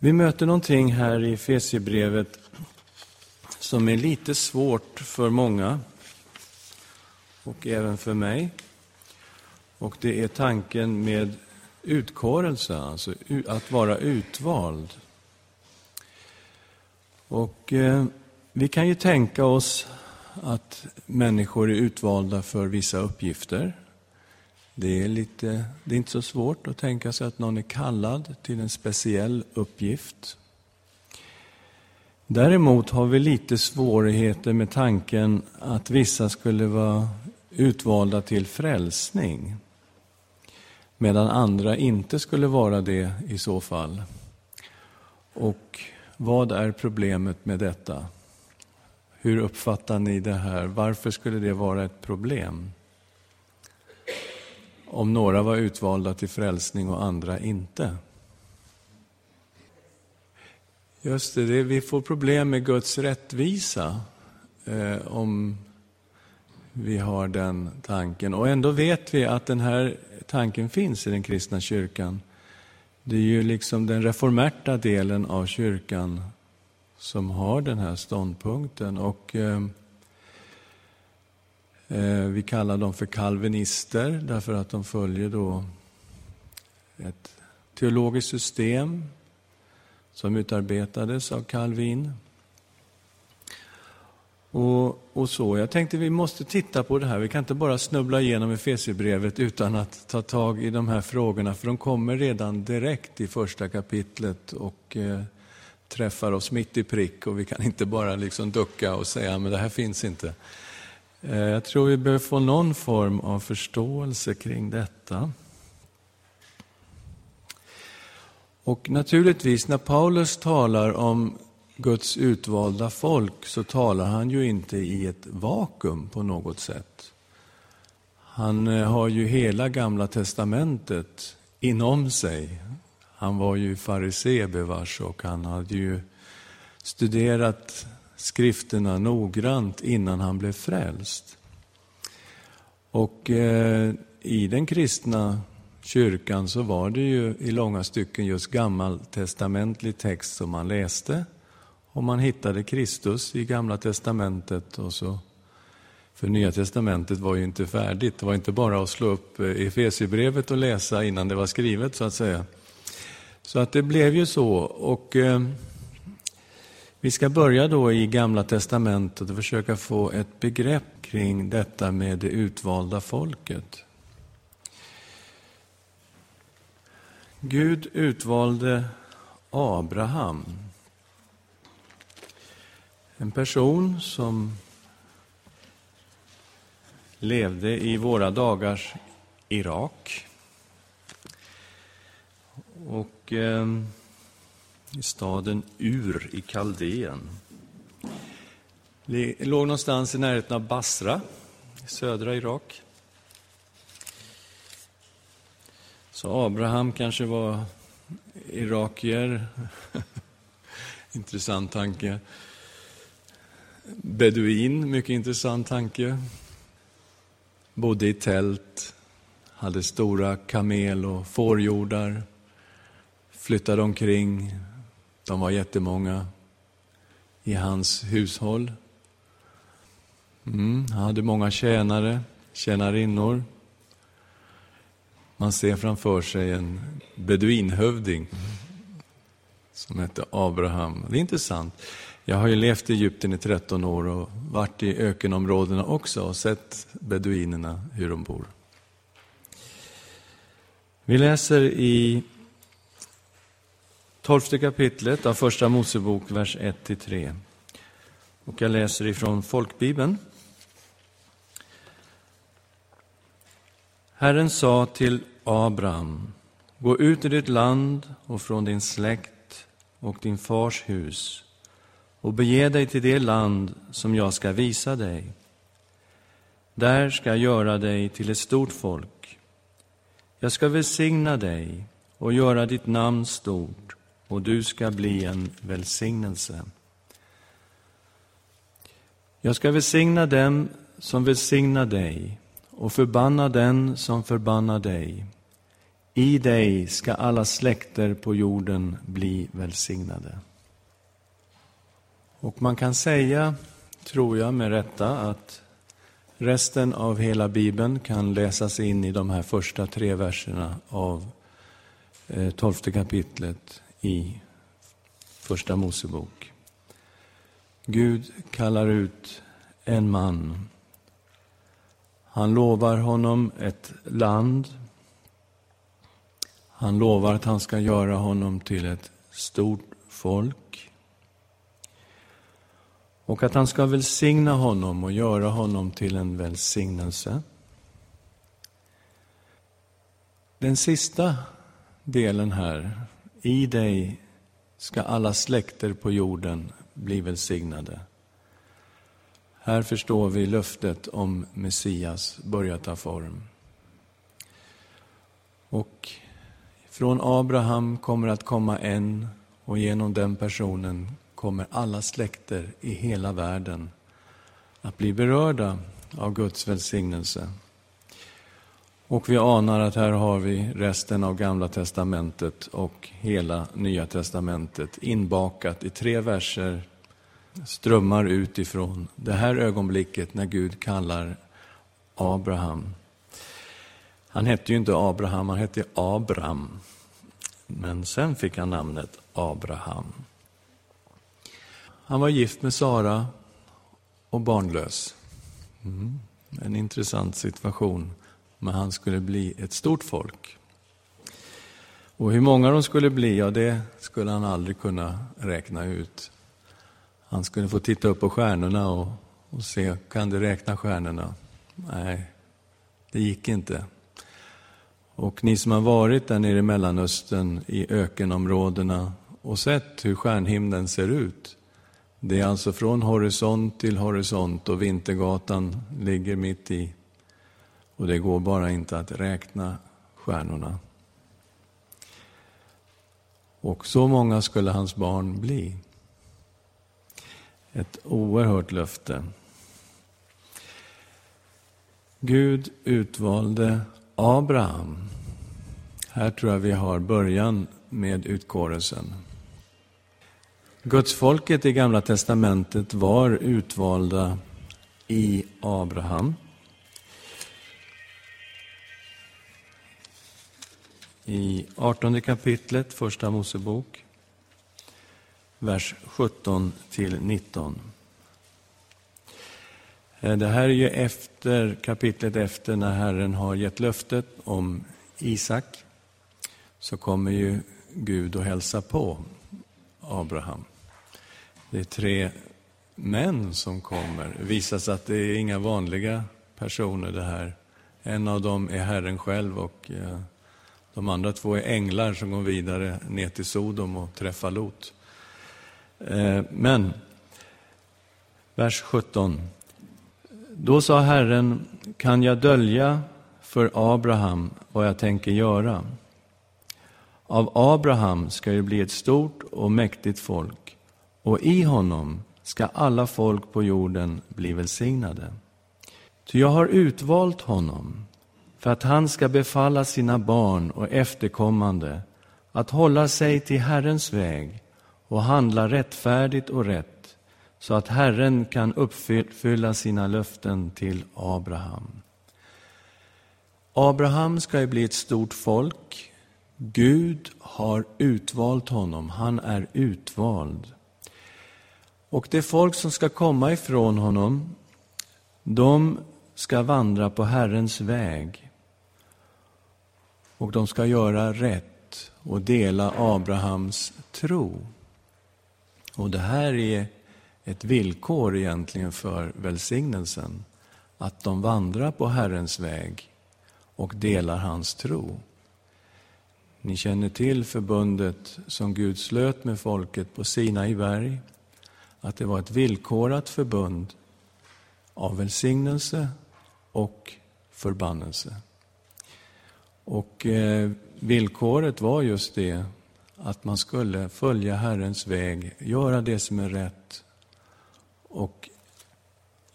Vi möter någonting här i Efesierbrevet som är lite svårt för många och även för mig. Och det är tanken med utkårelse, alltså att vara utvald. Och eh, vi kan ju tänka oss att människor är utvalda för vissa uppgifter. Det är, lite, det är inte så svårt att tänka sig att någon är kallad till en speciell uppgift. Däremot har vi lite svårigheter med tanken att vissa skulle vara utvalda till frälsning medan andra inte skulle vara det i så fall. Och vad är problemet med detta? Hur uppfattar ni det här? Varför skulle det vara ett problem? Om några var utvalda till frälsning och andra inte. Just det, det vi får problem med Guds rättvisa eh, om vi har den tanken. Och ändå vet vi att den här tanken finns i den kristna kyrkan. Det är ju liksom den reformerta delen av kyrkan som har den här ståndpunkten. Och eh, Eh, vi kallar dem för kalvinister därför att de följer då ett teologiskt system som utarbetades av Calvin. Och, och så. Jag tänkte vi måste titta på det här. Vi kan inte bara snubbla igenom Efesierbrevet utan att ta tag i de här frågorna, för de kommer redan direkt i första kapitlet och eh, träffar oss mitt i prick och vi kan inte bara liksom ducka och säga men det här finns inte. Eh, jag tror vi behöver få någon form av förståelse kring detta. Och naturligtvis, när Paulus talar om Guds utvalda folk så talar han ju inte i ett vakuum på något sätt. Han eh, har ju hela Gamla testamentet inom sig. Han var ju farisé bevars och han hade ju studerat skrifterna noggrant innan han blev frälst. Och eh, i den kristna kyrkan så var det ju i långa stycken just gammaltestamentlig text som man läste. Och man hittade Kristus i Gamla testamentet. och så För Nya testamentet var ju inte färdigt. Det var inte bara att slå upp eh, Efesierbrevet och läsa innan det var skrivet, så att säga. Så att det blev ju så. Och eh, vi ska börja då i Gamla testamentet och försöka få ett begrepp kring detta med det utvalda folket. Gud utvalde Abraham. En person som levde i våra dagars Irak. Och eh, i staden Ur i Kaldeen. Det låg någonstans i närheten av Basra, i södra Irak. Så Abraham kanske var irakier. Intressant tanke. Beduin, mycket intressant tanke. Bodde i tält, hade stora kamel och fårjordar, flyttade omkring. De var jättemånga i hans hushåll. Mm, han hade många tjänare, tjänarinnor. Man ser framför sig en beduinhövding som hette Abraham. Det är intressant. Jag har ju levt i Egypten i 13 år och varit i ökenområdena också och sett beduinerna, hur de bor. Vi läser i tolfte kapitlet av Första Mosebok, vers 1-3. Och jag läser ifrån folkbibeln. Herren sa till Abraham, gå ut ur ditt land och från din släkt och din fars hus och bege dig till det land som jag ska visa dig. Där ska jag göra dig till ett stort folk. Jag ska välsigna dig och göra ditt namn stort och du ska bli en välsignelse. Jag ska välsigna dem som välsignar dig och förbanna den som förbannar dig. I dig ska alla släkter på jorden bli välsignade. Och man kan säga, tror jag med rätta, att resten av hela Bibeln kan läsas in i de här första tre verserna av eh, tolfte kapitlet i Första Mosebok. Gud kallar ut en man. Han lovar honom ett land. Han lovar att han ska göra honom till ett stort folk. Och att han ska välsigna honom och göra honom till en välsignelse. Den sista delen här, i dig ska alla släkter på jorden bli välsignade. Här förstår vi löftet om Messias börjar ta form. Och från Abraham kommer att komma en och genom den personen kommer alla släkter i hela världen att bli berörda av Guds välsignelse. Och vi anar att här har vi resten av Gamla testamentet och hela Nya testamentet inbakat i tre verser strömmar utifrån det här ögonblicket när Gud kallar Abraham. Han hette ju inte Abraham, han hette Abram. Men sen fick han namnet Abraham. Han var gift med Sara och barnlös. Mm. En intressant situation, men han skulle bli ett stort folk. Och hur många de skulle bli, ja det skulle han aldrig kunna räkna ut. Han skulle få titta upp på stjärnorna och, och se, kan du räkna stjärnorna? Nej, det gick inte. Och ni som har varit där nere i Mellanöstern, i ökenområdena och sett hur stjärnhimlen ser ut. Det är alltså från horisont till horisont och Vintergatan ligger mitt i. Och det går bara inte att räkna stjärnorna. Och så många skulle hans barn bli. Ett oerhört löfte. Gud utvalde Abraham. Här tror jag vi har början med utkårelsen. Gudsfolket i Gamla testamentet var utvalda i Abraham. I 18 kapitlet, Första Mosebok, vers 17 till 19. Eh, det här är ju efter kapitlet efter när Herren har gett löftet om Isak. Så kommer ju Gud och hälsa på Abraham. Det är tre män som kommer. Det visar sig att det är inga vanliga personer det här. En av dem är Herren själv och eh, de andra två är änglar som går vidare ner till Sodom och träffar Lot. Eh, men, vers 17. Då sa Herren, kan jag dölja för Abraham vad jag tänker göra? Av Abraham ska det bli ett stort och mäktigt folk, och i honom ska alla folk på jorden bli välsignade. Ty jag har utvalt honom för att han ska befalla sina barn och efterkommande att hålla sig till Herrens väg och handla rättfärdigt och rätt så att Herren kan uppfylla sina löften till Abraham. Abraham ska ju bli ett stort folk. Gud har utvalt honom, han är utvald. Och det folk som ska komma ifrån honom, de ska vandra på Herrens väg. Och de ska göra rätt och dela Abrahams tro. Och det här är ett villkor egentligen för välsignelsen, att de vandrar på Herrens väg och delar hans tro. Ni känner till förbundet som Gud slöt med folket på Sinai berg, att det var ett villkorat förbund av välsignelse och förbannelse. Och eh, villkoret var just det att man skulle följa Herrens väg, göra det som är rätt och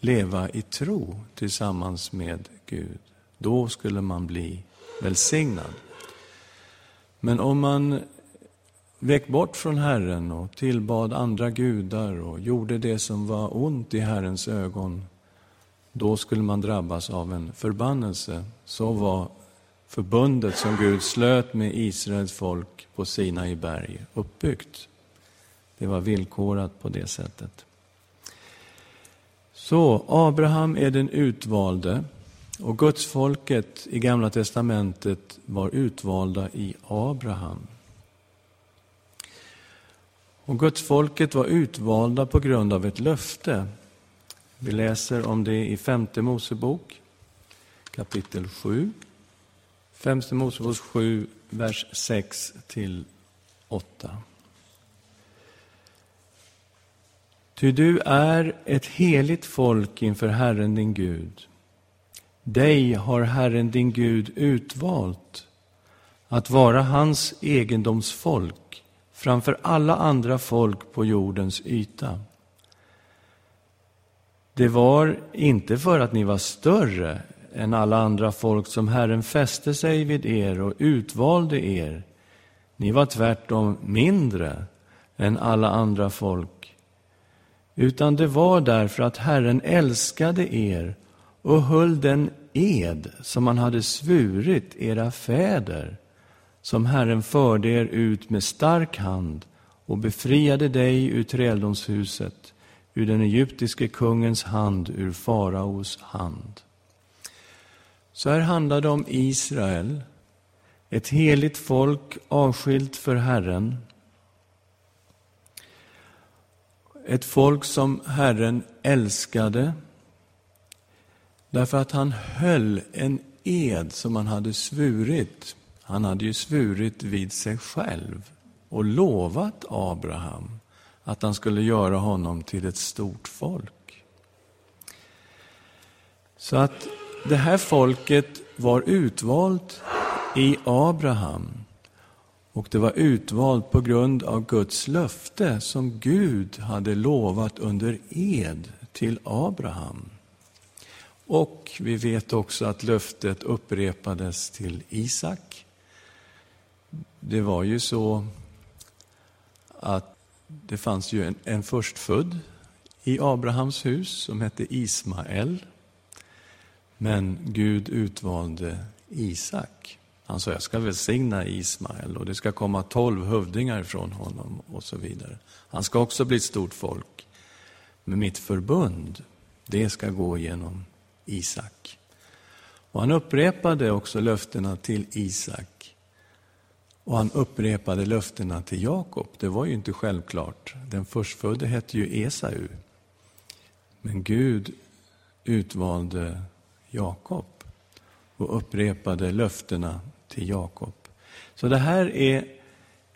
leva i tro tillsammans med Gud. Då skulle man bli välsignad. Men om man vek bort från Herren och tillbad andra gudar och gjorde det som var ont i Herrens ögon, då skulle man drabbas av en förbannelse. Så var förbundet som Gud slöt med Israels folk på Sinai berg uppbyggt. Det var villkorat på det sättet. Så Abraham är den utvalde och Guds folket i Gamla testamentet var utvalda i Abraham. Och Guds folket var utvalda på grund av ett löfte. Vi läser om det i Femte Mosebok, kapitel 7. Femte Mosebok 7, vers 6 till 8. Ty du är ett heligt folk inför Herren din Gud. Dig har Herren din Gud utvalt att vara hans egendomsfolk framför alla andra folk på jordens yta. Det var inte för att ni var större än alla andra folk som Herren fäste sig vid er och utvalde er. Ni var tvärtom mindre än alla andra folk. Utan det var därför att Herren älskade er och höll den ed som han hade svurit era fäder, som Herren förde er ut med stark hand och befriade dig ur träldomshuset, ur den egyptiske kungens hand, ur faraos hand. Så här handlar det om Israel, ett heligt folk avskilt för Herren. Ett folk som Herren älskade därför att han höll en ed som han hade svurit. Han hade ju svurit vid sig själv och lovat Abraham att han skulle göra honom till ett stort folk. Så att det här folket var utvalt i Abraham. Och det var utvalt på grund av Guds löfte som Gud hade lovat under ed till Abraham. Och vi vet också att löftet upprepades till Isak. Det var ju så att det fanns ju en, en förstfödd i Abrahams hus som hette Ismael. Men Gud utvalde Isak. Han sa, jag ska välsigna Ismael och det ska komma tolv hövdingar från honom och så vidare. Han ska också bli ett stort folk. Men mitt förbund, det ska gå genom Isak. Och han upprepade också löftena till Isak. Och han upprepade löftena till Jakob. Det var ju inte självklart. Den förstfödde hette ju Esau. Men Gud utvalde Jakob och upprepade löftena till Jakob. Så det här är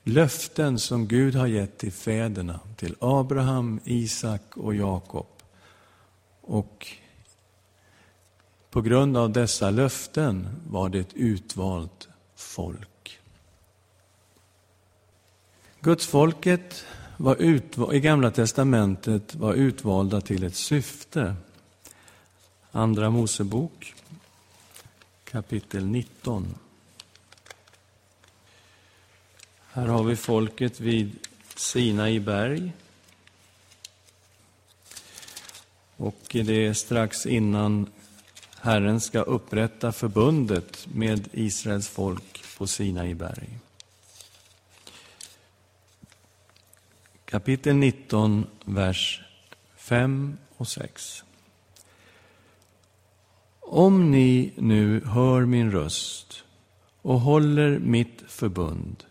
löften som Gud har gett till fäderna, till Abraham, Isak och Jakob. Och på grund av dessa löften var det ett utvalt folk. Gudsfolket var utval, i Gamla testamentet var utvalda till ett syfte. Andra Mosebok, kapitel 19. Här har vi folket vid Sinai berg. Och det är strax innan Herren ska upprätta förbundet med Israels folk på Sinai berg. Kapitel 19, vers 5 och 6. Om ni nu hör min röst och håller mitt förbund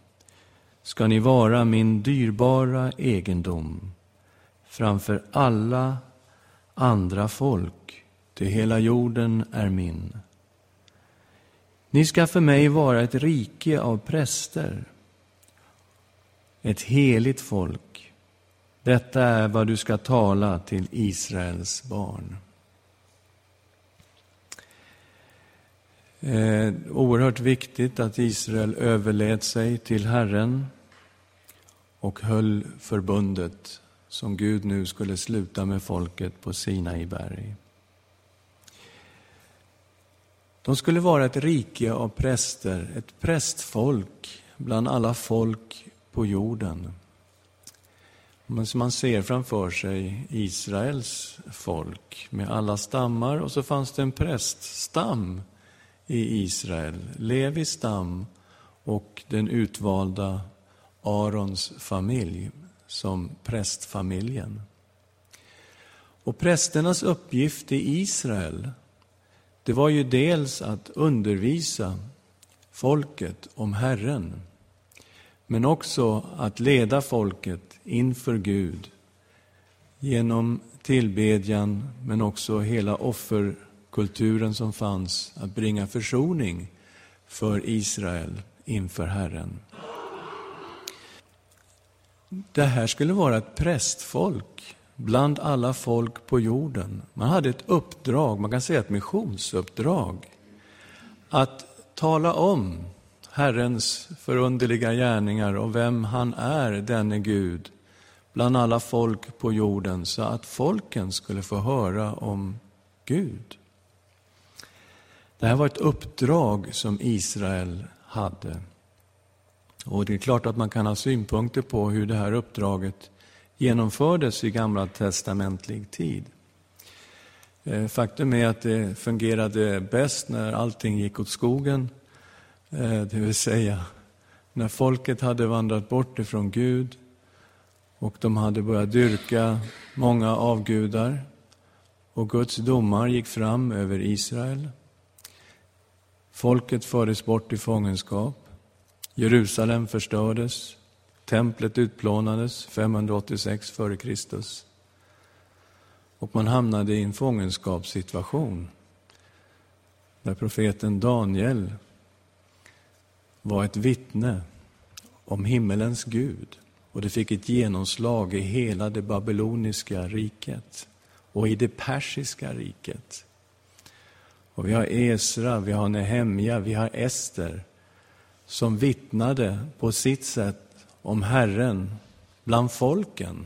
ska ni vara min dyrbara egendom framför alla andra folk ty hela jorden är min. Ni ska för mig vara ett rike av präster, ett heligt folk. Detta är vad du ska tala till Israels barn. Eh, oerhört viktigt att Israel överlät sig till Herren och höll förbundet som Gud nu skulle sluta med folket på Sinai berg. De skulle vara ett rike av präster, ett prästfolk bland alla folk på jorden. Men som man ser framför sig Israels folk med alla stammar och så fanns det en präststam i Israel, Levis stam och den utvalda Arons familj som prästfamiljen. Och prästernas uppgift i Israel, det var ju dels att undervisa folket om Herren, men också att leda folket inför Gud genom tillbedjan, men också hela kulturen som fanns, att bringa försoning för Israel inför Herren. Det här skulle vara ett prästfolk bland alla folk på jorden. Man hade ett uppdrag, man kan säga ett missionsuppdrag, att tala om Herrens förunderliga gärningar och vem han är, denne Gud, bland alla folk på jorden, så att folken skulle få höra om Gud. Det här var ett uppdrag som Israel hade. Och det är klart att man kan ha synpunkter på hur det här uppdraget genomfördes i gamla testamentlig tid. Eh, faktum är att det fungerade bäst när allting gick åt skogen, eh, det vill säga när folket hade vandrat bort ifrån Gud och de hade börjat dyrka många avgudar och Guds domar gick fram över Israel. Folket fördes bort i fångenskap. Jerusalem förstördes. Templet utplånades 586 f.Kr. Och man hamnade i en fångenskapssituation där profeten Daniel var ett vittne om himmelens Gud. Och det fick ett genomslag i hela det babyloniska riket och i det persiska riket. Och vi har Esra, vi har Nehemja, vi har Ester som vittnade på sitt sätt om Herren bland folken.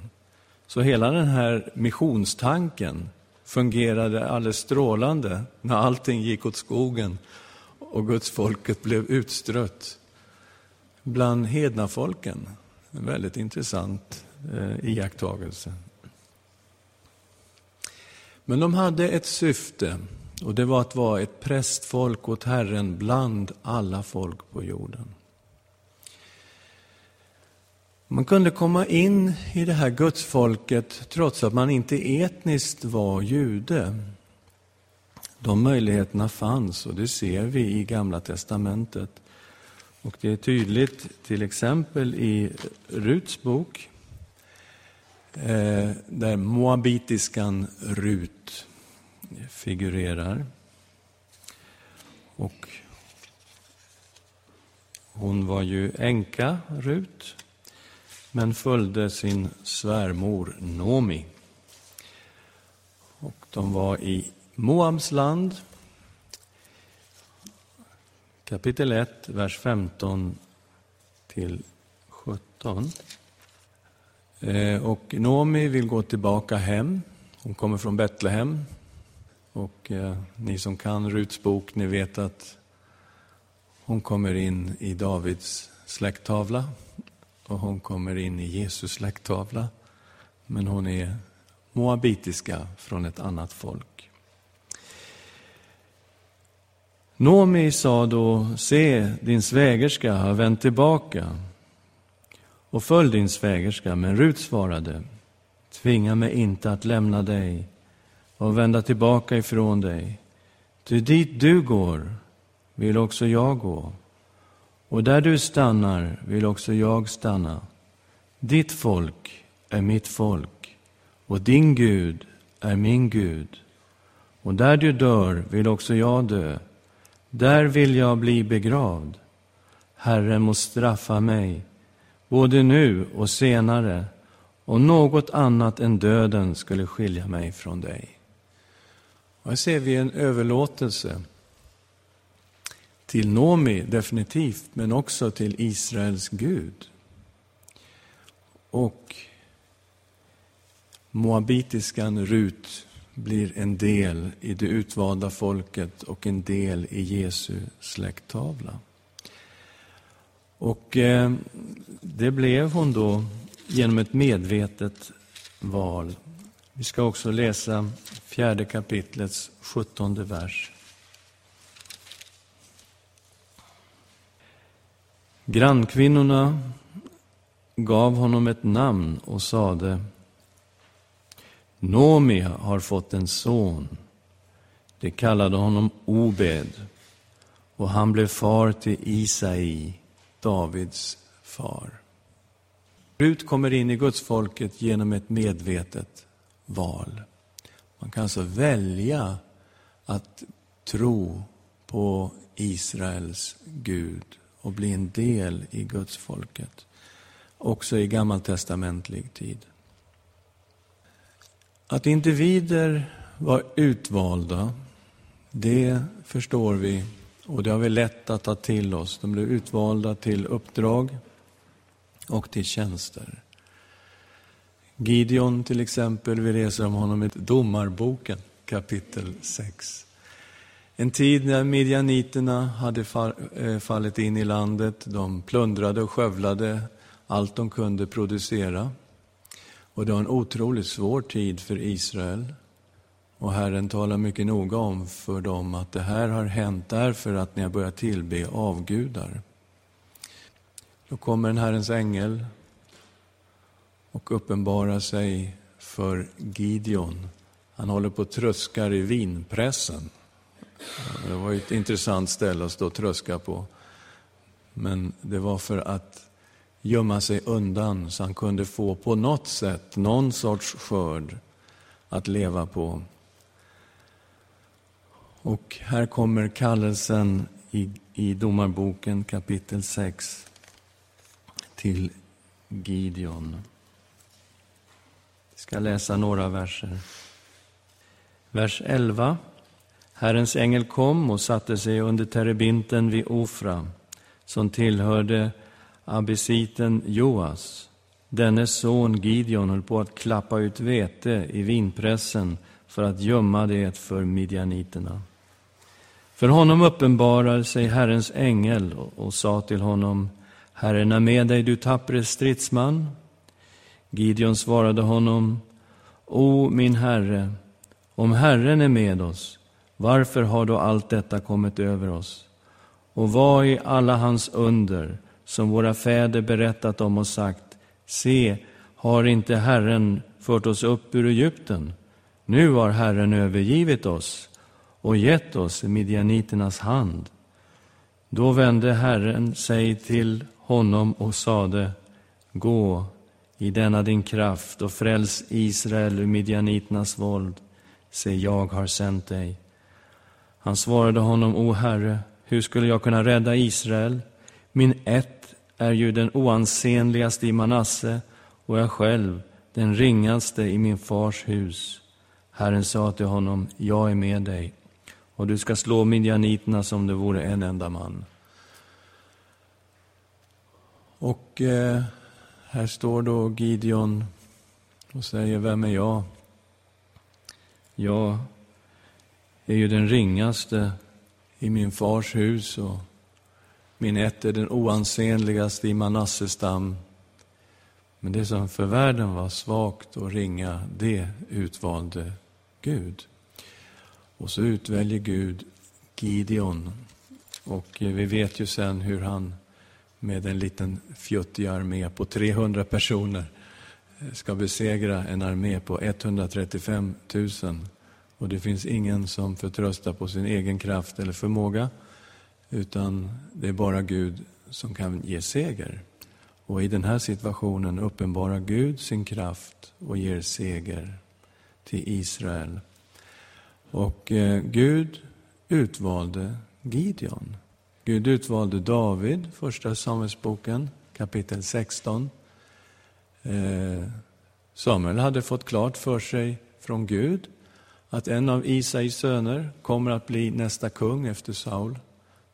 Så hela den här missionstanken fungerade alldeles strålande när allting gick åt skogen och Guds folket blev utstrött bland hednafolken. En väldigt intressant eh, iakttagelse. Men de hade ett syfte och det var att vara ett prästfolk åt Herren bland alla folk på jorden. Man kunde komma in i det här gudsfolket trots att man inte etniskt var jude. De möjligheterna fanns och det ser vi i Gamla testamentet. Och det är tydligt till exempel i Ruts bok, eh, där moabitiskan Rut figurerar. Och hon var ju änka, Rut, men följde sin svärmor Nomi. Och de var i Moabs land, kapitel 1, vers 15 till 17. Eh, och Nomi vill gå tillbaka hem. Hon kommer från Betlehem, och eh, ni som kan Ruts bok, ni vet att hon kommer in i Davids släkttavla och hon kommer in i Jesus släkttavla. Men hon är moabitiska från ett annat folk. Nomi sa då, se, din svägerska har vänt tillbaka och följ din svägerska. Men Rut svarade, tvinga mig inte att lämna dig och vända tillbaka ifrån dig. Ty dit du går vill också jag gå, och där du stannar vill också jag stanna. Ditt folk är mitt folk, och din Gud är min Gud. Och där du dör vill också jag dö. Där vill jag bli begravd. Herren må straffa mig, både nu och senare, om något annat än döden skulle skilja mig från dig här ser vi en överlåtelse till Nomi, definitivt, men också till Israels Gud. Och moabitiskan Rut blir en del i det utvalda folket och en del i Jesu släkttavla. Och eh, det blev hon då genom ett medvetet val. Vi ska också läsa fjärde kapitlets sjuttonde vers. Grannkvinnorna gav honom ett namn och sade Nomi har fått en son. De kallade honom Obed och han blev far till Isai, Davids far. Rut kommer in i Guds folket genom ett medvetet val. Man kan alltså välja att tro på Israels Gud och bli en del i Guds folket, också i gammaltestamentlig tid. Att individer var utvalda, det förstår vi och det har vi lätt att ta till oss. De blev utvalda till uppdrag och till tjänster. Gideon till exempel, vi läser om honom i Domarboken kapitel 6. En tid när midjaniterna hade eh, fallit in i landet, de plundrade och skövlade allt de kunde producera. Och det var en otroligt svår tid för Israel. Och Herren talar mycket noga om för dem att det här har hänt därför att ni har börjat tillbe avgudar. Då kommer en Herrens ängel och uppenbarar sig för Gideon. Han håller på och tröskar i vinpressen. Det var ett intressant ställe att stå och tröska på. Men det var för att gömma sig undan så han kunde få på något sätt någon sorts skörd att leva på. Och här kommer kallelsen i, i Domarboken kapitel 6 till Gideon. Jag ska läsa några verser. Vers 11. Herrens ängel kom och satte sig under terebinten vid Ofra, som tillhörde abbesiten Joas. Dennes son Gideon höll på att klappa ut vete i vinpressen för att gömma det för midjaniterna. För honom uppenbarade sig Herrens ängel och sa till honom, Herren är med dig, du tappre stridsman. Gideon svarade honom, O min Herre, om Herren är med oss, varför har då allt detta kommit över oss? Och vad är alla hans under, som våra fäder berättat om och sagt, se, har inte Herren fört oss upp ur Egypten? Nu har Herren övergivit oss och gett oss midjaniternas hand. Då vände Herren sig till honom och sade, gå i denna din kraft och fräls Israel ur midjaniternas våld. Se, jag har sänt dig. Han svarade honom, O Herre, hur skulle jag kunna rädda Israel? Min ett är ju den oansenligaste i Manasse och jag själv den ringaste i min fars hus. Herren sa till honom, jag är med dig och du ska slå midjaniterna som det vore en enda man. Och eh, här står då Gideon och säger, vem är jag? Jag är ju den ringaste i min fars hus och min ett är den oansenligaste i Manasses stam. Men det som för världen var svagt och ringa, det utvalde Gud. Och så utväljer Gud Gideon. Och eh, vi vet ju sen hur han med en liten fjuttig armé på 300 personer eh, ska besegra en armé på 135 000. Och det finns ingen som förtröstar på sin egen kraft eller förmåga, utan det är bara Gud som kan ge seger. Och i den här situationen uppenbarar Gud sin kraft och ger seger till Israel. Och eh, Gud utvalde Gideon. Gud utvalde David, första Samuelsboken, kapitel 16. Eh, Samuel hade fått klart för sig från Gud att en av Isais söner kommer att bli nästa kung efter Saul.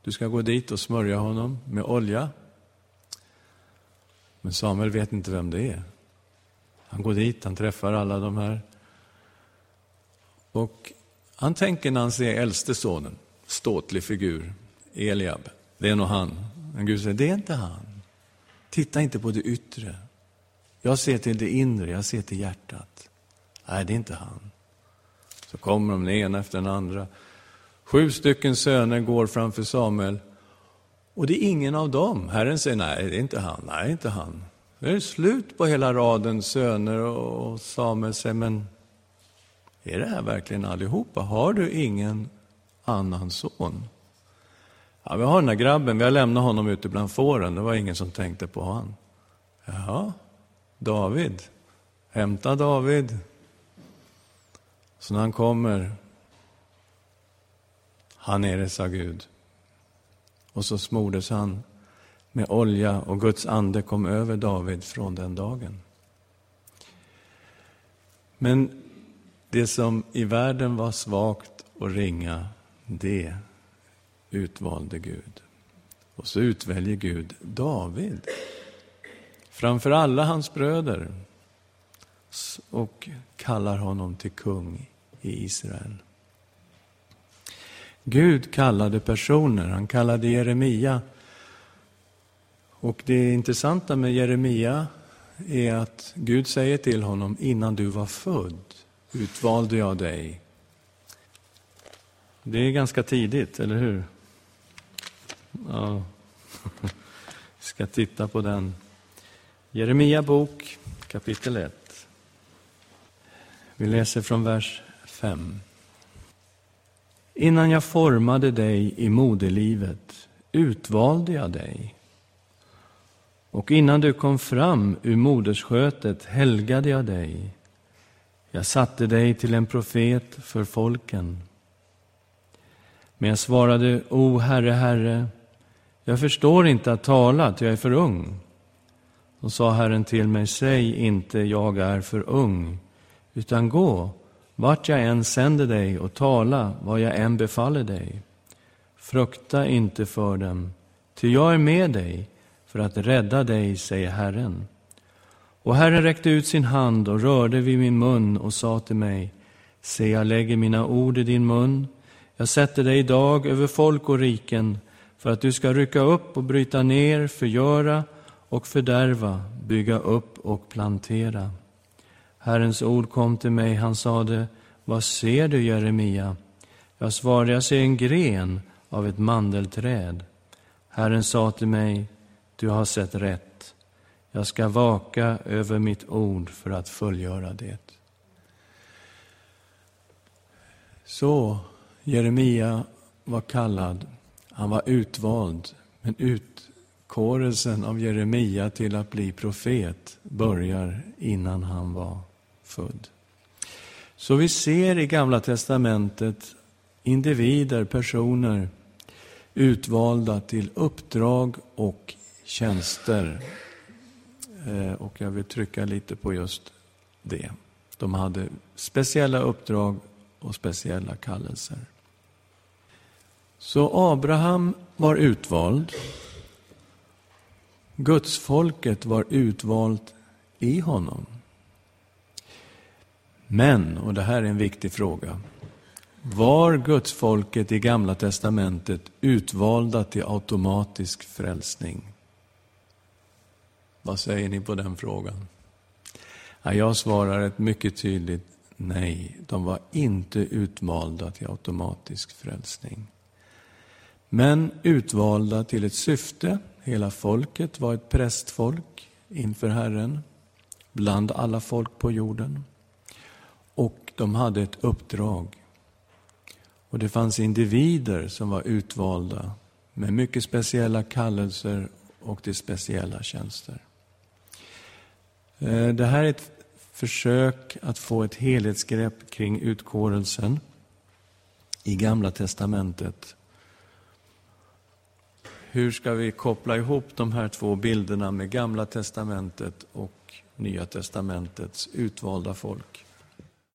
Du ska gå dit och smörja honom med olja. Men Samuel vet inte vem det är. Han går dit, han träffar alla de här. Och han tänker när han ser äldste sonen, ståtlig figur, Eliab, det är nog han. Men Gud säger, det är inte han. Titta inte på det yttre. Jag ser till det inre, jag ser till hjärtat. Nej, det är inte han. Så kommer de den ena efter den andra. Sju stycken söner går framför Samuel och det är ingen av dem. Herren säger nej, det är inte han, nej, inte han. Nu är det slut på hela raden söner och Samuel säger, men är det här verkligen allihopa? Har du ingen annan son? Ja, vi har den här grabben, vi har lämnat honom ute bland fåren, det var ingen som tänkte på honom. Jaha, David. Hämta David. Så när han kommer, han är det, sa Gud. Och så smordes han med olja och Guds ande kom över David från den dagen. Men det som i världen var svagt och ringa, det utvalde Gud. Och så utväljer Gud David framför alla hans bröder och kallar honom till kung i Israel. Gud kallade personer, han kallade Jeremia. Och det intressanta med Jeremia är att Gud säger till honom, innan du var född utvalde jag dig. Det är ganska tidigt, eller hur? Ja. Vi ska titta på den. Jeremia bok, kapitel 1. Vi läser från vers 5. Innan jag formade dig i moderlivet utvalde jag dig. Och innan du kom fram ur moderskötet helgade jag dig. Jag satte dig till en profet för folken. Men jag svarade, O Herre, Herre, jag förstår inte att tala, ty jag är för ung. Då sa Herren till mig, säg inte, jag är för ung, utan gå, vart jag än sänder dig och tala vad jag än befaller dig. Frukta inte för dem, ty jag är med dig för att rädda dig, säger Herren. Och Herren räckte ut sin hand och rörde vid min mun och sa till mig, se, jag lägger mina ord i din mun, jag sätter dig idag över folk och riken, för att du ska rycka upp och bryta ner, förgöra och fördärva, bygga upp och plantera. Herrens ord kom till mig, han sade, vad ser du, Jeremia? Jag svarade, jag ser en gren av ett mandelträd. Herren sa till mig, du har sett rätt. Jag ska vaka över mitt ord för att fullgöra det. Så Jeremia var kallad, han var utvald, men utkårelsen av Jeremia till att bli profet börjar innan han var född. Så vi ser i Gamla testamentet individer, personer utvalda till uppdrag och tjänster. Eh, och jag vill trycka lite på just det. De hade speciella uppdrag och speciella kallelser. Så Abraham var utvald. Gudsfolket var utvalt i honom. Men, och det här är en viktig fråga, var gudsfolket i Gamla testamentet utvalda till automatisk frälsning? Vad säger ni på den frågan? Ja, jag svarar ett mycket tydligt nej. De var inte utvalda till automatisk frälsning. Men utvalda till ett syfte. Hela folket var ett prästfolk inför Herren, bland alla folk på jorden. Och de hade ett uppdrag. Och det fanns individer som var utvalda med mycket speciella kallelser och till speciella tjänster. Eh, det här är ett försök att få ett helhetsgrepp kring utkårelsen i Gamla testamentet. Hur ska vi koppla ihop de här två bilderna med Gamla testamentet och Nya testamentets utvalda folk?